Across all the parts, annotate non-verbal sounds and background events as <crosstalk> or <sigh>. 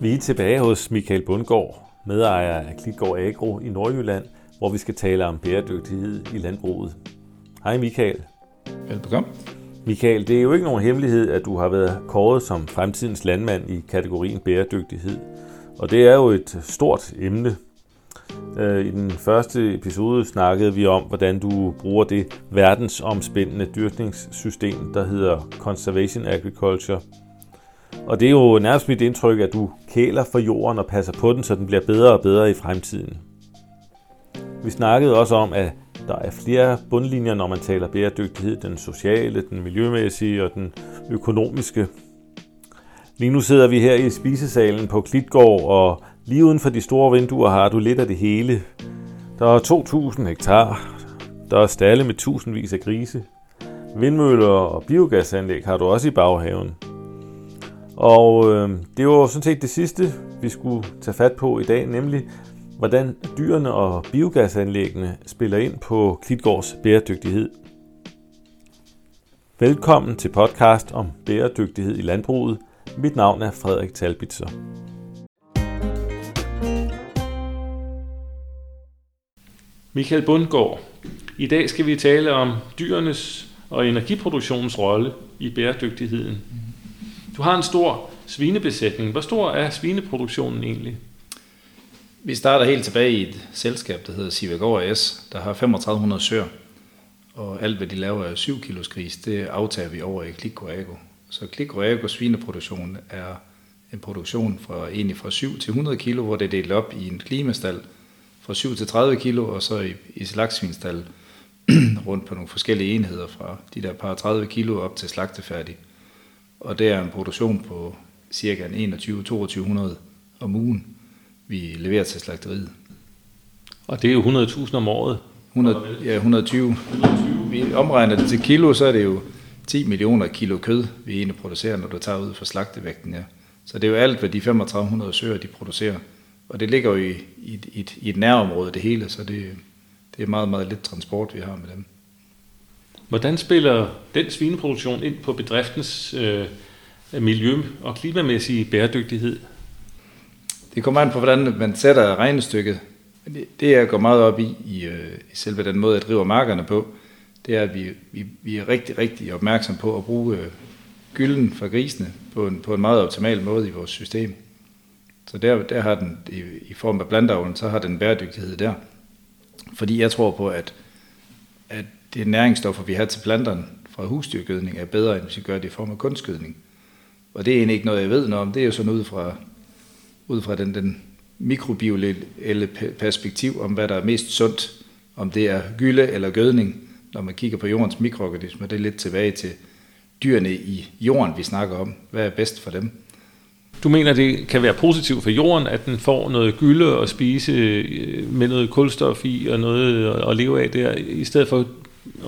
Vi er tilbage hos Michael Bundgaard, medejer af Klitgaard Agro i Nordjylland, hvor vi skal tale om bæredygtighed i landbruget. Hej Michael. Velbekomme. Michael, det er jo ikke nogen hemmelighed, at du har været kåret som fremtidens landmand i kategorien bæredygtighed. Og det er jo et stort emne. Øh, I den første episode snakkede vi om, hvordan du bruger det verdensomspændende dyrkningssystem, der hedder Conservation Agriculture – og det er jo nærmest mit indtryk, at du kæler for jorden og passer på den, så den bliver bedre og bedre i fremtiden. Vi snakkede også om, at der er flere bundlinjer, når man taler bæredygtighed. Den sociale, den miljømæssige og den økonomiske. Lige nu sidder vi her i spisesalen på Klitgård, og lige uden for de store vinduer har du lidt af det hele. Der er 2.000 hektar. Der er stalle med tusindvis af grise. Vindmøller og biogasanlæg har du også i baghaven. Og øh, det var sådan set det sidste, vi skulle tage fat på i dag, nemlig hvordan dyrene og biogasanlæggene spiller ind på Klitgårds bæredygtighed. Velkommen til podcast om bæredygtighed i landbruget. Mit navn er Frederik Talbitzer. Michael Bundgaard. I dag skal vi tale om dyrenes og energiproduktionens rolle i bæredygtigheden. Du har en stor svinebesætning. Hvor stor er svineproduktionen egentlig? Vi starter helt tilbage i et selskab, der hedder Sivagård AS, der har 3500 søer. Og alt, hvad de laver af 7 kilos gris, det aftager vi over i Klikoago. Så Klikoago svineproduktion er en produktion fra, egentlig fra 7 til 100 kilo, hvor det er delt op i en klimastal fra 7 til 30 kilo, og så i, i slagsvinstal <clears throat> rundt på nogle forskellige enheder fra de der par 30 kilo op til slagtefærdig og det er en produktion på cirka 21-2200 om ugen, vi leverer til slagteriet. Og det er jo 100.000 om året? 100, ja, 120. 120. Vi omregner det til kilo, så er det jo 10 millioner kilo kød, vi egentlig producerer, når du tager ud for slagtevægten. Ja. Så det er jo alt, hvad de 3500 søer, de producerer. Og det ligger jo i, i, i, et, i et nærområde, det hele, så det, det er meget, meget lidt transport, vi har med dem. Hvordan spiller den svineproduktion ind på bedriftens øh, miljø- og klimamæssige bæredygtighed? Det kommer an på, hvordan man sætter regnestykket. Det, jeg går meget op i, i, øh, i selve den måde, jeg driver markerne på, det er, at vi, vi, vi er rigtig, rigtig opmærksom på at bruge øh, gylden fra grisene på en, på en meget optimal måde i vores system. Så der, der har den, i, i form af blandavlen, så har den bæredygtighed der. Fordi jeg tror på, at, at det næringsstoffer, vi har til planterne fra husdyrgødning, er bedre, end hvis vi gør det i form af kunstgødning. Og det er egentlig ikke noget, jeg ved noget om. Det er jo sådan ud fra, ud fra den, den mikrobiolelle perspektiv om, hvad der er mest sundt. Om det er gylde eller gødning, når man kigger på jordens mikroorganismer. Det er lidt tilbage til dyrene i jorden, vi snakker om. Hvad er bedst for dem? Du mener, det kan være positivt for jorden, at den får noget gylde at spise øh, med noget kulstof i og noget at leve af der, i stedet for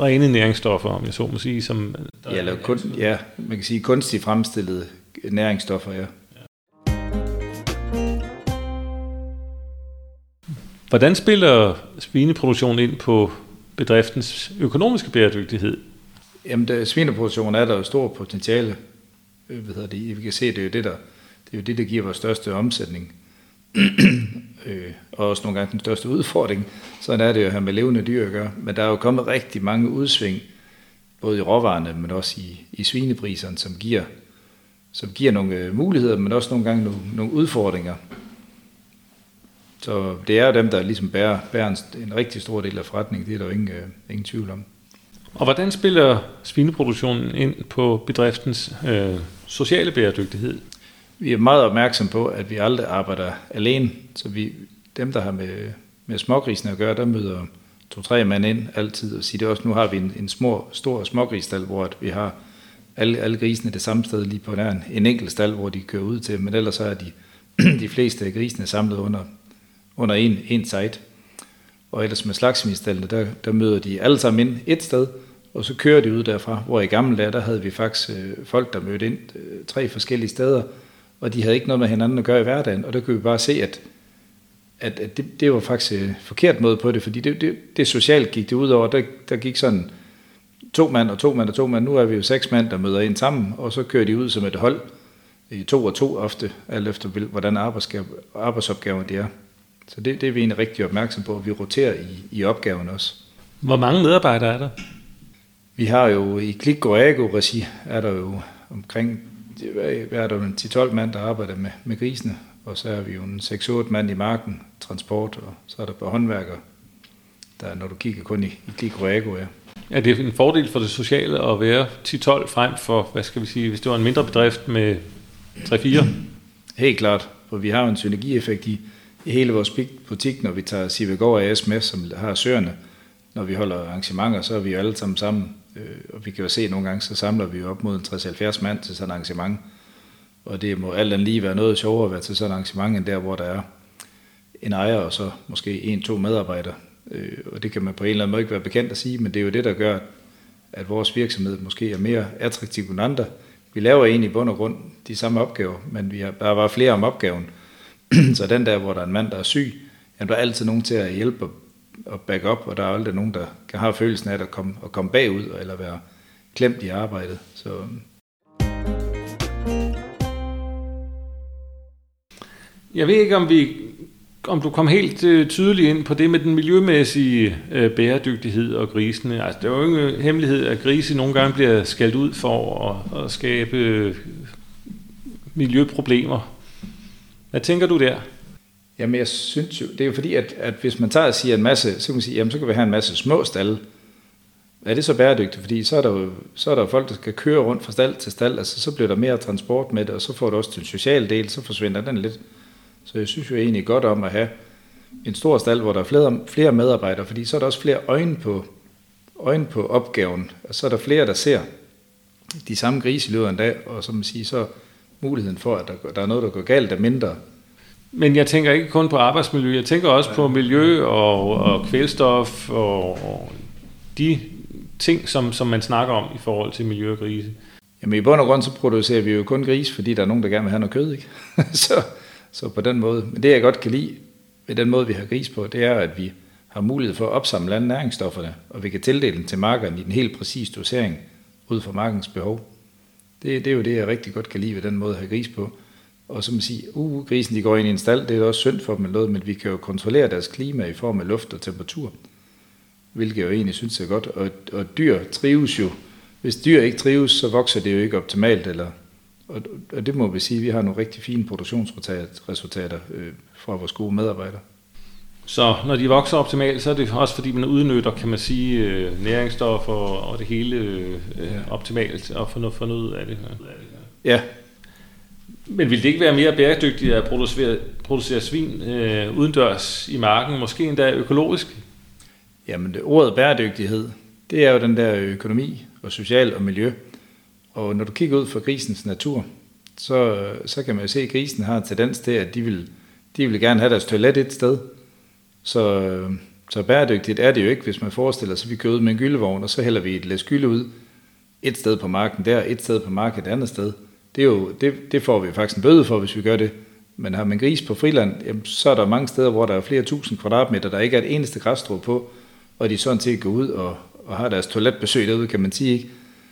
rene næringsstoffer, om jeg så må sige. Som ja, eller kun, ja, man kan sige kunstigt fremstillede næringsstoffer, ja. Hvordan spiller svineproduktion ind på bedriftens økonomiske bæredygtighed? Jamen, der, svineproduktion er der jo stor potentiale. Øh, hvad hedder det? Vi kan se, det er jo det, der, det er jo det, der giver vores største omsætning øh, og også nogle gange den største udfordring. Sådan er det jo her med levende dyr at gøre. Men der er jo kommet rigtig mange udsving, både i råvarerne, men også i, i svinepriserne, som giver, som giver nogle øh, muligheder, men også nogle gange nogle, nogle udfordringer. Så det er dem, der ligesom bærer, bærer en, en rigtig stor del af forretningen. Det er der jo ingen, øh, ingen tvivl om. Og hvordan spiller svineproduktionen ind på bedriftens øh, sociale bæredygtighed? Vi er meget opmærksom på, at vi aldrig arbejder alene. Så vi, dem, der har med, med smågrisen at gøre, der møder to-tre mand ind altid og siger det også, nu har vi en, en små, stor smågrisstal, hvor at vi har alle, alle grisene det samme sted lige på nær en, en enkelt stald, hvor de kører ud til, men ellers så er de, <clears throat> de fleste af grisene samlet under, under en, en site. Og ellers med slagsvinstallene, der, der møder de alle sammen ind et sted, og så kører de ud derfra, hvor i gamle dage, der havde vi faktisk øh, folk, der mødte ind øh, tre forskellige steder, og de havde ikke noget med hinanden at gøre i hverdagen, og der kunne vi bare se, at, at, at det, det var faktisk en forkert måde på det, fordi det, det, det socialt gik det ud over, der, der gik sådan to mand og to mand og to mand, nu er vi jo seks mand, der møder ind sammen, og så kører de ud som et hold i to og to ofte, alt efter hvordan arbejdsopgaven det er. Så det, det er vi egentlig rigtig opmærksom på, at vi roterer i, i opgaven også. Hvor mange medarbejdere er der? Vi har jo i Klik regi er der jo omkring hvad er der 10-12 mand, der arbejder med, med grisene, og så er vi jo en 6-8 mand i marken, transport, og så er der på håndværker, der, når du kigger kun i, i Klik ja. Er det en fordel for det sociale at være 10-12 frem for, hvad skal vi sige, hvis det var en mindre bedrift med 3-4? Helt klart, for vi har jo en synergieffekt i, i hele vores butik, når vi tager Sivegård AS med, som har søerne. Når vi holder arrangementer, så er vi jo alle sammen sammen. Øh, og vi kan jo se, at nogle gange, så samler vi op mod 60-70 mand til sådan et arrangement. Og det må alt andet lige være noget sjovere at være til sådan et arrangement, end der, hvor der er en ejer og så måske en-to medarbejdere. Øh, og det kan man på en eller anden måde ikke være bekendt at sige, men det er jo det, der gør, at vores virksomhed måske er mere attraktiv end andre. Vi laver egentlig i bund og grund de samme opgaver, men vi har, der var flere om opgaven. <clears throat> så den der, hvor der er en mand, der er syg, jamen, der er altid nogen til at hjælpe og back up, og der er aldrig nogen, der har følelsen af at komme, at komme bagud, eller være klemt i arbejdet. Så, øhm. Jeg ved ikke, om vi om du kom helt øh, tydeligt ind på det med den miljømæssige øh, bæredygtighed og grisene. Altså, det er jo ingen hemmelighed, at grise nogle gange bliver skældt ud for at, at skabe øh, miljøproblemer. Hvad tænker du der? Jamen, jeg synes jo, det er jo fordi, at, at hvis man tager og siger en masse, så kan man sige, jamen, så kan vi have en masse små stalle. Er det så bæredygtigt? Fordi så er der jo så er der folk, der skal køre rundt fra stald til stald, altså så bliver der mere transport med det, og så får du også til sociale social del, så forsvinder den lidt. Så jeg synes jo egentlig godt om at have en stor stald, hvor der er flere, flere medarbejdere, fordi så er der også flere øjne på, øjne på opgaven, og så er der flere, der ser de samme grise i løbet af en dag, og som man siger, så muligheden for, at der, der er noget, der går galt, er mindre. Men jeg tænker ikke kun på arbejdsmiljø, jeg tænker også på miljø og, og kvælstof og, og de ting, som, som man snakker om i forhold til miljø og grise. Jamen i bund og grund så producerer vi jo kun gris, fordi der er nogen, der gerne vil have noget kød, ikke? <laughs> så, så på den måde. Men det jeg godt kan lide ved den måde, vi har gris på, det er, at vi har mulighed for at opsamle alle næringsstofferne, og vi kan tildele dem til markerne i den helt præcise dosering ud fra markens behov. Det, det er jo det, jeg rigtig godt kan lide ved den måde at have gris på. Og så man sige, uh, grisen de går ind i en stald, det er også synd for dem eller noget, men vi kan jo kontrollere deres klima i form af luft og temperatur, hvilket jeg jo egentlig synes er godt. Og, og dyr trives jo. Hvis dyr ikke trives, så vokser det jo ikke optimalt, eller, og, og det må vi sige, at vi har nogle rigtig fine produktionsresultater øh, fra vores gode medarbejdere. Så når de vokser optimalt, så er det også fordi, man udnytter, kan man sige, øh, næringsstoffer og det hele øh, optimalt og få noget, få noget af det. Ja, men ville det ikke være mere bæredygtigt at producere, producere svin øh, udendørs i marken, måske endda økologisk? Jamen, det, ordet bæredygtighed, det er jo den der økonomi og social og miljø. Og når du kigger ud for grisens natur, så, så kan man jo se, at grisen har en tendens til, at de vil, de vil gerne have deres toilet et sted. Så, så bæredygtigt er det jo ikke, hvis man forestiller sig, at vi kører ud med en gyldevogn, og så hælder vi et læs gylde ud et sted på marken der, et sted på marken et andet sted – det, er jo, det, det får vi faktisk en bøde for, hvis vi gør det. Men har man gris på friland, jamen, så er der mange steder, hvor der er flere tusind kvadratmeter, der ikke er et eneste græsstrå på, og de sådan set går ud og, og har deres toiletbesøg derude, kan man sige. Ikke?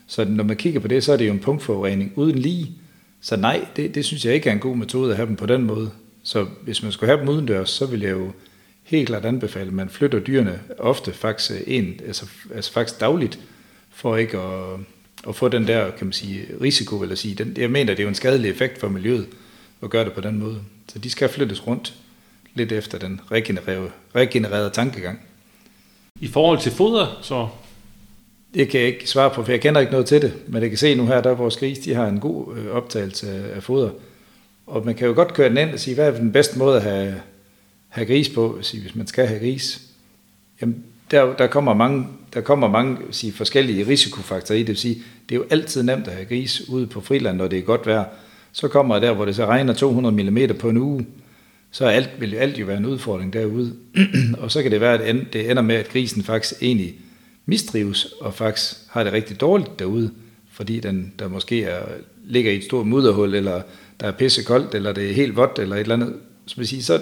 Så når man kigger på det, så er det jo en punktforurening uden lige. Så nej, det, det synes jeg ikke er en god metode at have dem på den måde. Så hvis man skulle have dem udendørs, så vil jeg jo helt klart anbefale, at man flytter dyrene ofte faktisk, øh, en, altså, altså faktisk dagligt, for ikke at, at få den der, kan man sige, risiko, eller sige, den, jeg mener, det er jo en skadelig effekt for miljøet at gøre det på den måde. Så de skal flyttes rundt lidt efter den regenererede, regenererede tankegang. I forhold til foder, så? Det kan jeg ikke svare på, for jeg kender ikke noget til det, men jeg kan se nu her, der vores gris, de har en god øh, optagelse af foder. Og man kan jo godt køre den ind og sige, hvad er den bedste måde at have, have gris på, hvis man skal have gris? Jamen, der, der kommer mange, der kommer mange sige, forskellige risikofaktorer i det. Vil sige, det er jo altid nemt at have gris ude på friland, når det er godt vejr. Så kommer der, hvor det så regner 200 mm på en uge, så alt, vil alt jo være en udfordring derude. <clears throat> og så kan det være, at det ender med, at grisen faktisk egentlig mistrives, og faktisk har det rigtig dårligt derude, fordi den der måske er, ligger i et stort mudderhul, eller der er pissekoldt, eller det er helt vådt, eller et eller andet. Så, vil sige, så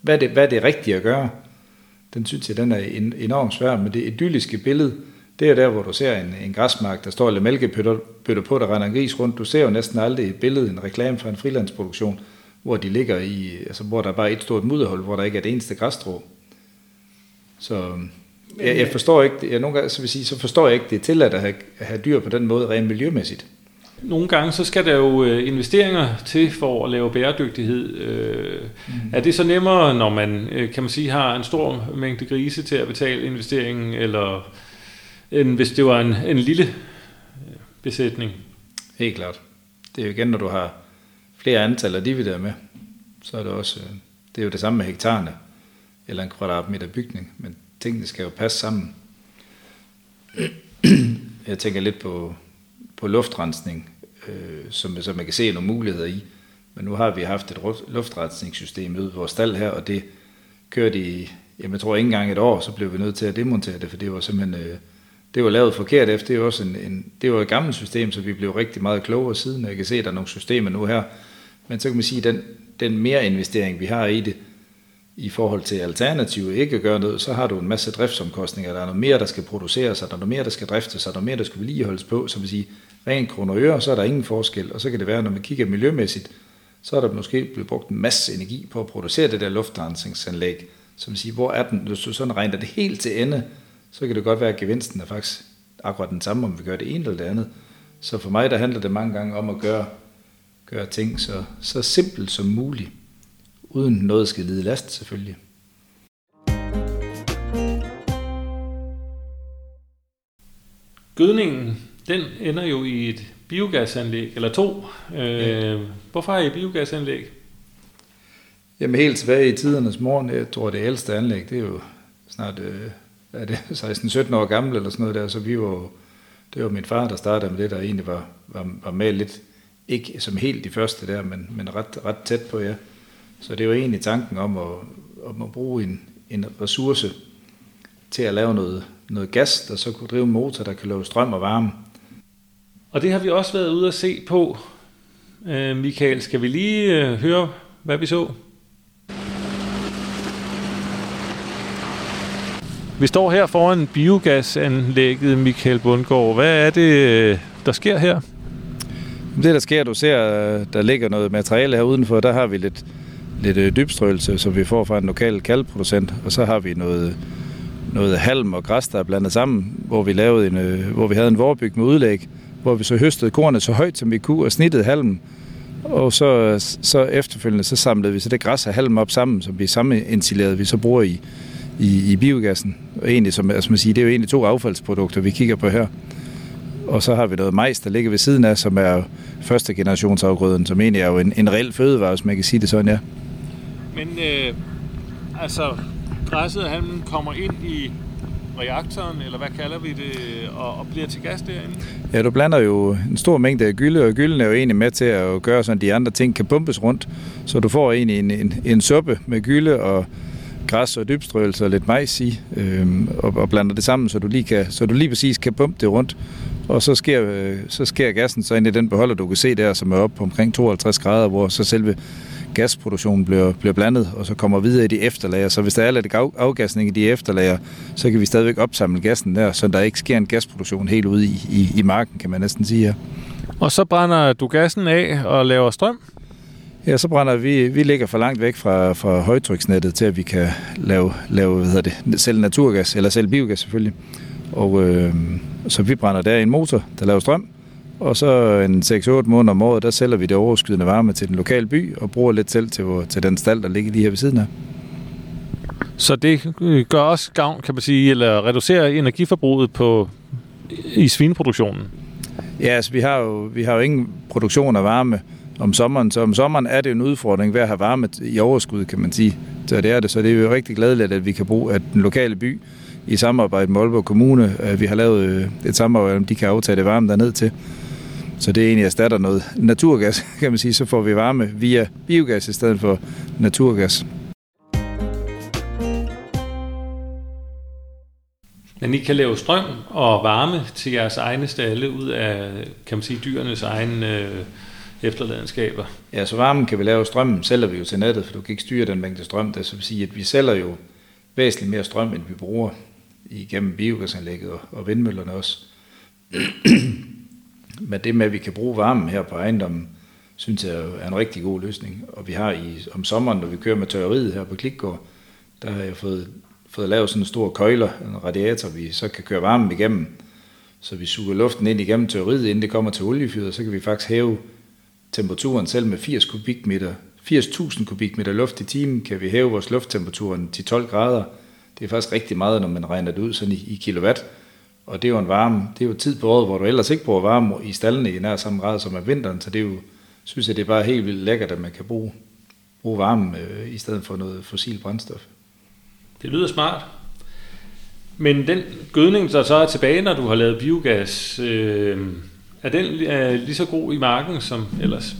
hvad er, det, hvad er det rigtige at gøre? Den synes jeg, den er enormt svær, men det idylliske billede det er der, hvor du ser en, en græsmark, der står lidt mælkebøtter på, der render en gris rundt. Du ser jo næsten aldrig et billede, en reklame fra en frilandsproduktion, hvor de ligger i, altså hvor der er bare et stort mudderhul, hvor der ikke er det eneste græsstrå. Så jeg, jeg forstår ikke, jeg nogle gange, så, vil sige, så forstår jeg ikke, det er tilladt at have, at have dyr på den måde rent miljømæssigt. Nogle gange så skal der jo øh, investeringer til for at lave bæredygtighed. Øh, mm. Er det så nemmere, når man øh, kan man sige har en stor mængde grise til at betale investeringen, eller end hvis det var en, en lille besætning? Helt klart. Det er jo igen, når du har flere antal af divider med, så er det også, det er jo det samme med hektarerne, eller en kvadratmeter bygning, men tingene skal jo passe sammen. Jeg tænker lidt på, på luftrensning, øh, som, som man kan se nogle muligheder i. Men nu har vi haft et luftrensningssystem ude i vores stald her, og det kørte i, jamen jeg tror ikke engang et år, så blev vi nødt til at demontere det, for det var simpelthen, øh, det var lavet forkert efter. Det var, også en, en, det var et gammelt system, så vi blev rigtig meget klogere siden, og jeg kan se, at der er nogle systemer nu her. Men så kan man sige, at den, den mere investering, vi har i det, i forhold til alternativet ikke at gøre noget, så har du en masse driftsomkostninger. Der er noget mere, der skal produceres, og der er noget mere, der skal driftes, og der er noget mere, der skal vedligeholdes på. Så vil sige, rent kroner og øre, så er der ingen forskel. Og så kan det være, når man kigger miljømæssigt, så er der måske blevet brugt en masse energi på at producere det der luftrensningsanlæg. Så vil siger, hvor er den? Hvis du sådan regner det helt til ende, så kan det godt være, at gevinsten er faktisk akkurat den samme, om vi gør det ene eller det andet. Så for mig, der handler det mange gange om at gøre, gøre ting så, så simpelt som muligt uden noget skal lide last selvfølgelig. Gødningen, den ender jo i et biogasanlæg, eller to. Øh, ja. Hvorfor er I biogasanlæg? Jamen helt tilbage i tidernes morgen, jeg tror det ældste anlæg, det er jo snart øh, er det <laughs> 16-17 år gammel eller sådan noget der, så vi var, det var min far, der startede med det, der egentlig var, var, var med lidt, ikke som helt de første der, men, men ret, ret tæt på, ja. Så det er jo egentlig tanken om at, om at bruge en, en ressource til at lave noget, noget gas, der så kunne drive en motor, der kan lave strøm og varme. Og det har vi også været ude at se på. Øh, Michael, skal vi lige øh, høre, hvad vi så? Vi står her foran biogasanlægget, Michael Bundgaard. Hvad er det, øh, der sker her? Det, der sker, du ser, der ligger noget materiale her udenfor, der har vi lidt lidt øh, dybstrøelse, som vi får fra en lokal kalkproducent, og så har vi noget, noget halm og græs, der er blandet sammen, hvor vi, lavede en, øh, hvor vi havde en vorbyg med udlæg, hvor vi så høstede kornet så højt, som vi kunne, og snittede halmen. Og så, så efterfølgende, så samlede vi så det græs og halm op sammen, som vi sammenstillerede, vi så bruger i, i, i biogassen. Og egentlig, som altså man siger, det er jo egentlig to affaldsprodukter, vi kigger på her. Og så har vi noget majs, der ligger ved siden af, som er første generationsafgrøden, som egentlig er jo en, en reel fødevare, hvis man kan sige det sådan, ja. Men øh, altså, presset af halmen kommer ind i reaktoren, eller hvad kalder vi det, og, og bliver til gas derinde? Ja, du blander jo en stor mængde af gylde, og gylden er jo egentlig med til at gøre sådan, at de andre ting kan pumpes rundt. Så du får egentlig en, en, en suppe med gylde og græs og dybstrøelse og lidt majs i, øhm, og, og blander det sammen, så du, lige kan, så du lige præcis kan pumpe det rundt. Og så sker, øh, så sker gassen så ind i den beholder, du kan se der, som er oppe på omkring 52 grader, hvor så selve gasproduktionen bliver, bliver blandet, og så kommer videre i de efterlager. Så hvis der er lidt afgasning i de efterlager, så kan vi stadigvæk opsamle gassen der, så der ikke sker en gasproduktion helt ude i, i, i marken, kan man næsten sige her. Og så brænder du gassen af og laver strøm? Ja, så brænder vi, vi ligger for langt væk fra, fra højtryksnettet til, at vi kan lave, lave hvad hedder det, selv naturgas, eller selv biogas selvfølgelig. Og øh, så vi brænder der i en motor, der laver strøm, og så en 6-8 måneder om året, der sælger vi det overskydende varme til den lokale by, og bruger lidt selv til, til den stald, der ligger lige her ved siden af. Så det gør også gavn, kan man sige, eller reducerer energiforbruget på, i svineproduktionen? Ja, altså vi har, jo, vi har jo ingen produktion af varme om sommeren, så om sommeren er det en udfordring ved at have varme i overskud, kan man sige. Så det er det, så det er jo rigtig glædeligt, at vi kan bruge, at den lokale by i samarbejde med Aalborg Kommune, vi har lavet øh, et samarbejde, om de kan aftage det varme derned til. Så det egentlig erstatter noget naturgas, <laughs> kan man sige. Så får vi varme via biogas i stedet for naturgas. Men I kan lave strøm og varme til jeres egne stalle ud af, kan man sige, dyrenes egne øh, efterladenskaber. Ja, så varmen kan vi lave strøm, sælger vi jo til nettet, for du kan ikke styre den mængde strøm. Det vil sige, at vi sælger jo væsentligt mere strøm, end vi bruger. igennem biogasanlægget og, og vindmøllerne også. <clears throat> Men det med, at vi kan bruge varmen her på ejendommen, synes jeg er en rigtig god løsning. Og vi har i, om sommeren, når vi kører med tørreriet her på Klikgård, der har jeg fået, fået lavet sådan en stor køjler, en radiator, vi så kan køre varmen igennem. Så vi suger luften ind igennem tørreriet, inden det kommer til oliefyret, så kan vi faktisk hæve temperaturen selv med 80 kubikmeter. 80.000 kubikmeter luft i timen kan vi hæve vores lufttemperaturen til 12 grader. Det er faktisk rigtig meget, når man regner det ud sådan i, i kilowatt. Og det er jo en varme, det er jo tid på året, hvor du ellers ikke bruger varme i stallene i nær samme grad som er vinteren, så det er jo, synes jeg, det er bare helt vildt lækkert, at man kan bruge, bruge varme øh, i stedet for noget fossil brændstof. Det lyder smart. Men den gødning, der så er tilbage, når du har lavet biogas, øh, er den øh, lige så god i marken som ellers?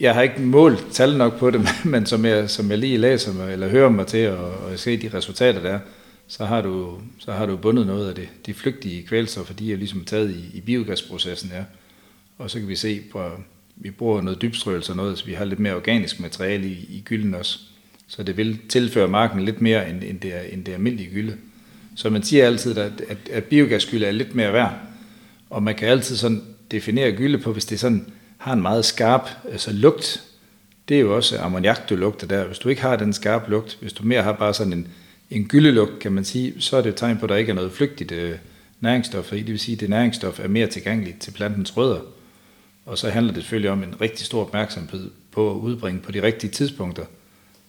Jeg har ikke målt tal nok på det, <laughs> men som jeg, som jeg lige læser mig, eller hører mig til, og, og jeg ser de resultater der, så har du, så har du bundet noget af det. De flygtige kvælstoffer, de er ligesom taget i, i biogasprocessen her. Og så kan vi se på, vi bruger noget dybstrøelse og noget, så vi har lidt mere organisk materiale i, i gylden også. Så det vil tilføre marken lidt mere, end, end, det, er, end det almindelige gylde. Så man siger altid, at, at, at biogasgylde er lidt mere værd. Og man kan altid sådan definere gylde på, hvis det sådan har en meget skarp altså lugt. Det er jo også ammoniak, du lugter der. Hvis du ikke har den skarpe lugt, hvis du mere har bare sådan en, en gyldelugt, kan man sige, så er det et tegn på, at der ikke er noget flygtigt øh, næringsstof i. Det vil sige, at det næringsstof er mere tilgængeligt til plantens rødder. Og så handler det selvfølgelig om en rigtig stor opmærksomhed på at udbringe på de rigtige tidspunkter.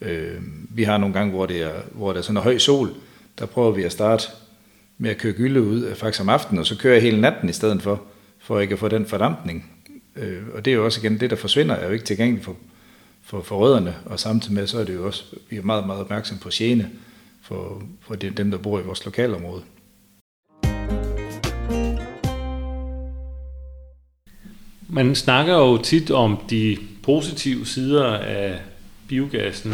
Øh, vi har nogle gange, hvor, det er, hvor der er sådan en høj sol, der prøver vi at starte med at køre gylde ud øh, faktisk om aftenen, og så kører jeg hele natten i stedet for, for ikke at få den fordampning. Øh, og det er jo også igen, det der forsvinder, er jo ikke tilgængeligt for, for, for rødderne, og samtidig med, så er det jo også, vi er meget, meget opmærksom på gene for, for dem, der bor i vores lokalområde. Man snakker jo tit om de positive sider af biogassen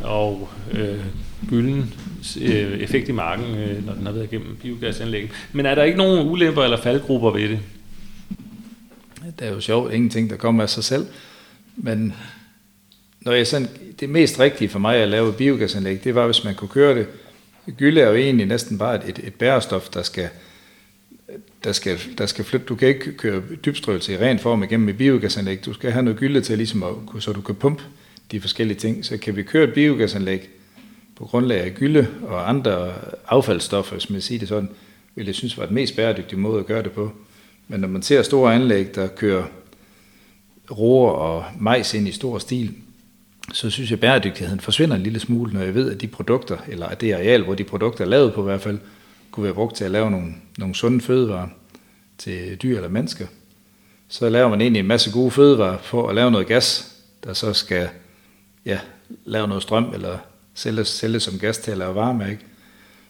og øh, gylden øh, effekt i marken, øh, når den har været igennem biogasanlægget. Men er der ikke nogen ulemper eller faldgrupper ved det? Det er jo sjovt, ingenting der kommer af sig selv. Men når jeg sådan, det mest rigtige for mig at lave biogasanlæg, det var, hvis man kunne køre det. Gylde er jo egentlig næsten bare et, et bærestof, der skal, der skal, der skal flytte. Du kan ikke køre dybstrøelse i ren form igennem et biogasanlæg. Du skal have noget gylde til, ligesom at, så du kan pumpe de forskellige ting. Så kan vi køre et biogasanlæg på grundlag af gylde og andre affaldsstoffer, hvis man siger det sådan, ville jeg synes var den mest bæredygtige måde at gøre det på. Men når man ser store anlæg, der kører roer og majs ind i stor stil, så synes jeg, at bæredygtigheden forsvinder en lille smule, når jeg ved, at de produkter, eller at det areal, hvor de produkter er lavet på i hvert fald, kunne være brugt til at lave nogle, nogle sunde fødevarer til dyr eller mennesker. Så laver man egentlig en masse gode fødevarer for at lave noget gas, der så skal ja, lave noget strøm, eller sælge, sælge som gas til at lave varme. Ikke?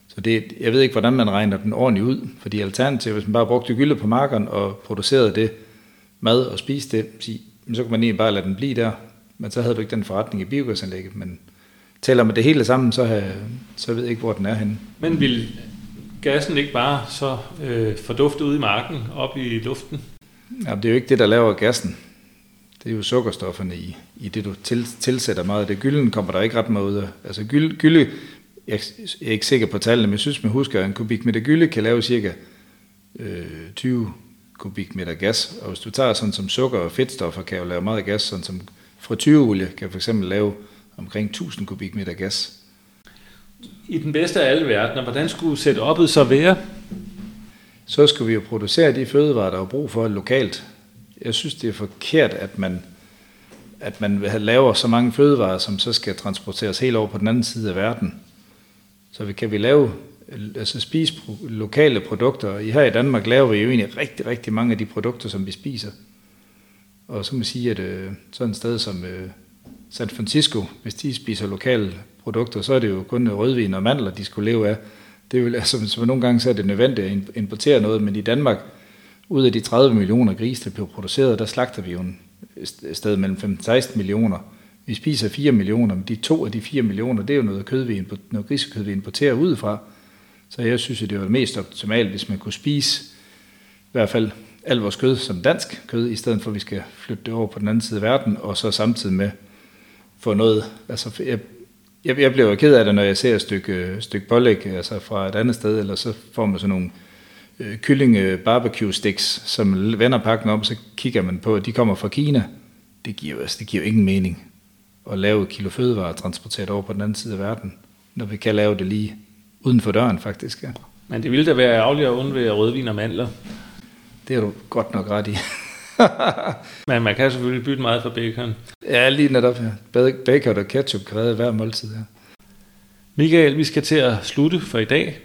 Så det, jeg ved ikke, hvordan man regner den ordentligt ud, fordi alternativt, hvis man bare brugte gylde på markeren og producerede det mad og spiste det, så kunne man egentlig bare lade den blive der, men så havde du ikke den forretning i biogasanlægget, men tæller man det hele sammen, så, have, så ved jeg ikke, hvor den er henne. Men vil gassen ikke bare så øh, fordufte ud i marken, op i luften? Ja, det er jo ikke det, der laver gassen. Det er jo sukkerstofferne i, i det, du til, tilsætter meget af det. Gylden kommer der ikke ret meget ud af. Altså gylde, gylde jeg er ikke sikker på tallene, men jeg synes, man husker, at en kubikmeter gylde kan lave cirka øh, 20 kubikmeter gas. Og hvis du tager sådan som sukker og fedtstoffer, kan jo lave meget gas, sådan som frityreolie kan for eksempel lave omkring 1000 kubikmeter gas. I den bedste af alle verdener, hvordan skulle setup'et så være? Så skulle vi jo producere de fødevarer, der er brug for lokalt. Jeg synes, det er forkert, at man, at man laver så mange fødevarer, som så skal transporteres helt over på den anden side af verden. Så kan vi lave, altså spise lokale produkter. Her i Danmark laver vi jo egentlig rigtig, rigtig mange af de produkter, som vi spiser. Og så må man sige, at øh, sådan et sted som øh, San Francisco, hvis de spiser lokale produkter, så er det jo kun øh, rødvin og mandler, de skulle leve af. Det vil, altså, som nogle gange så er det nødvendigt at importere noget, men i Danmark, ud af de 30 millioner grise, der bliver produceret, der slagter vi jo et sted mellem 15-16 millioner. Vi spiser 4 millioner, men de to af de 4 millioner, det er jo noget, kød, vi noget grisekød, vi importerer udefra. Så jeg synes, at det var mest optimalt, hvis man kunne spise i hvert fald al vores kød som dansk kød, i stedet for at vi skal flytte det over på den anden side af verden, og så samtidig med få noget, altså jeg, jeg, jeg bliver jo ked af det, når jeg ser et stykke, stykke pålæg altså fra et andet sted, eller så får man sådan nogle øh, kylling barbecue sticks, som vender pakken om, så kigger man på, at de kommer fra Kina. Det giver, altså, det giver ingen mening at lave et kilo fødevarer transporteret over på den anden side af verden, når vi kan lave det lige uden for døren faktisk. Ja. Men det ville da være ærgerligt at undvære rødvin og mandler. Det er du godt nok ret i. <laughs> Men man kan selvfølgelig bytte meget for bacon. Ja, lige netop. Ja. Bacon og ketchup redde hver måltid. Ja. Michael, vi skal til at slutte for i dag.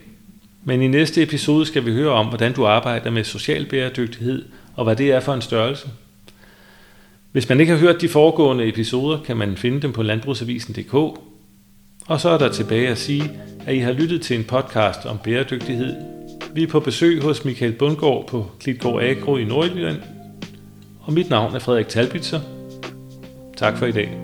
Men i næste episode skal vi høre om, hvordan du arbejder med social bæredygtighed, og hvad det er for en størrelse. Hvis man ikke har hørt de foregående episoder, kan man finde dem på landbrugsavisen.dk. Og så er der tilbage at sige, at I har lyttet til en podcast om bæredygtighed. Vi er på besøg hos Michael Bundgaard på Klitgård Agro i Nordjylland. Og mit navn er Frederik Talbitzer. Tak for i dag.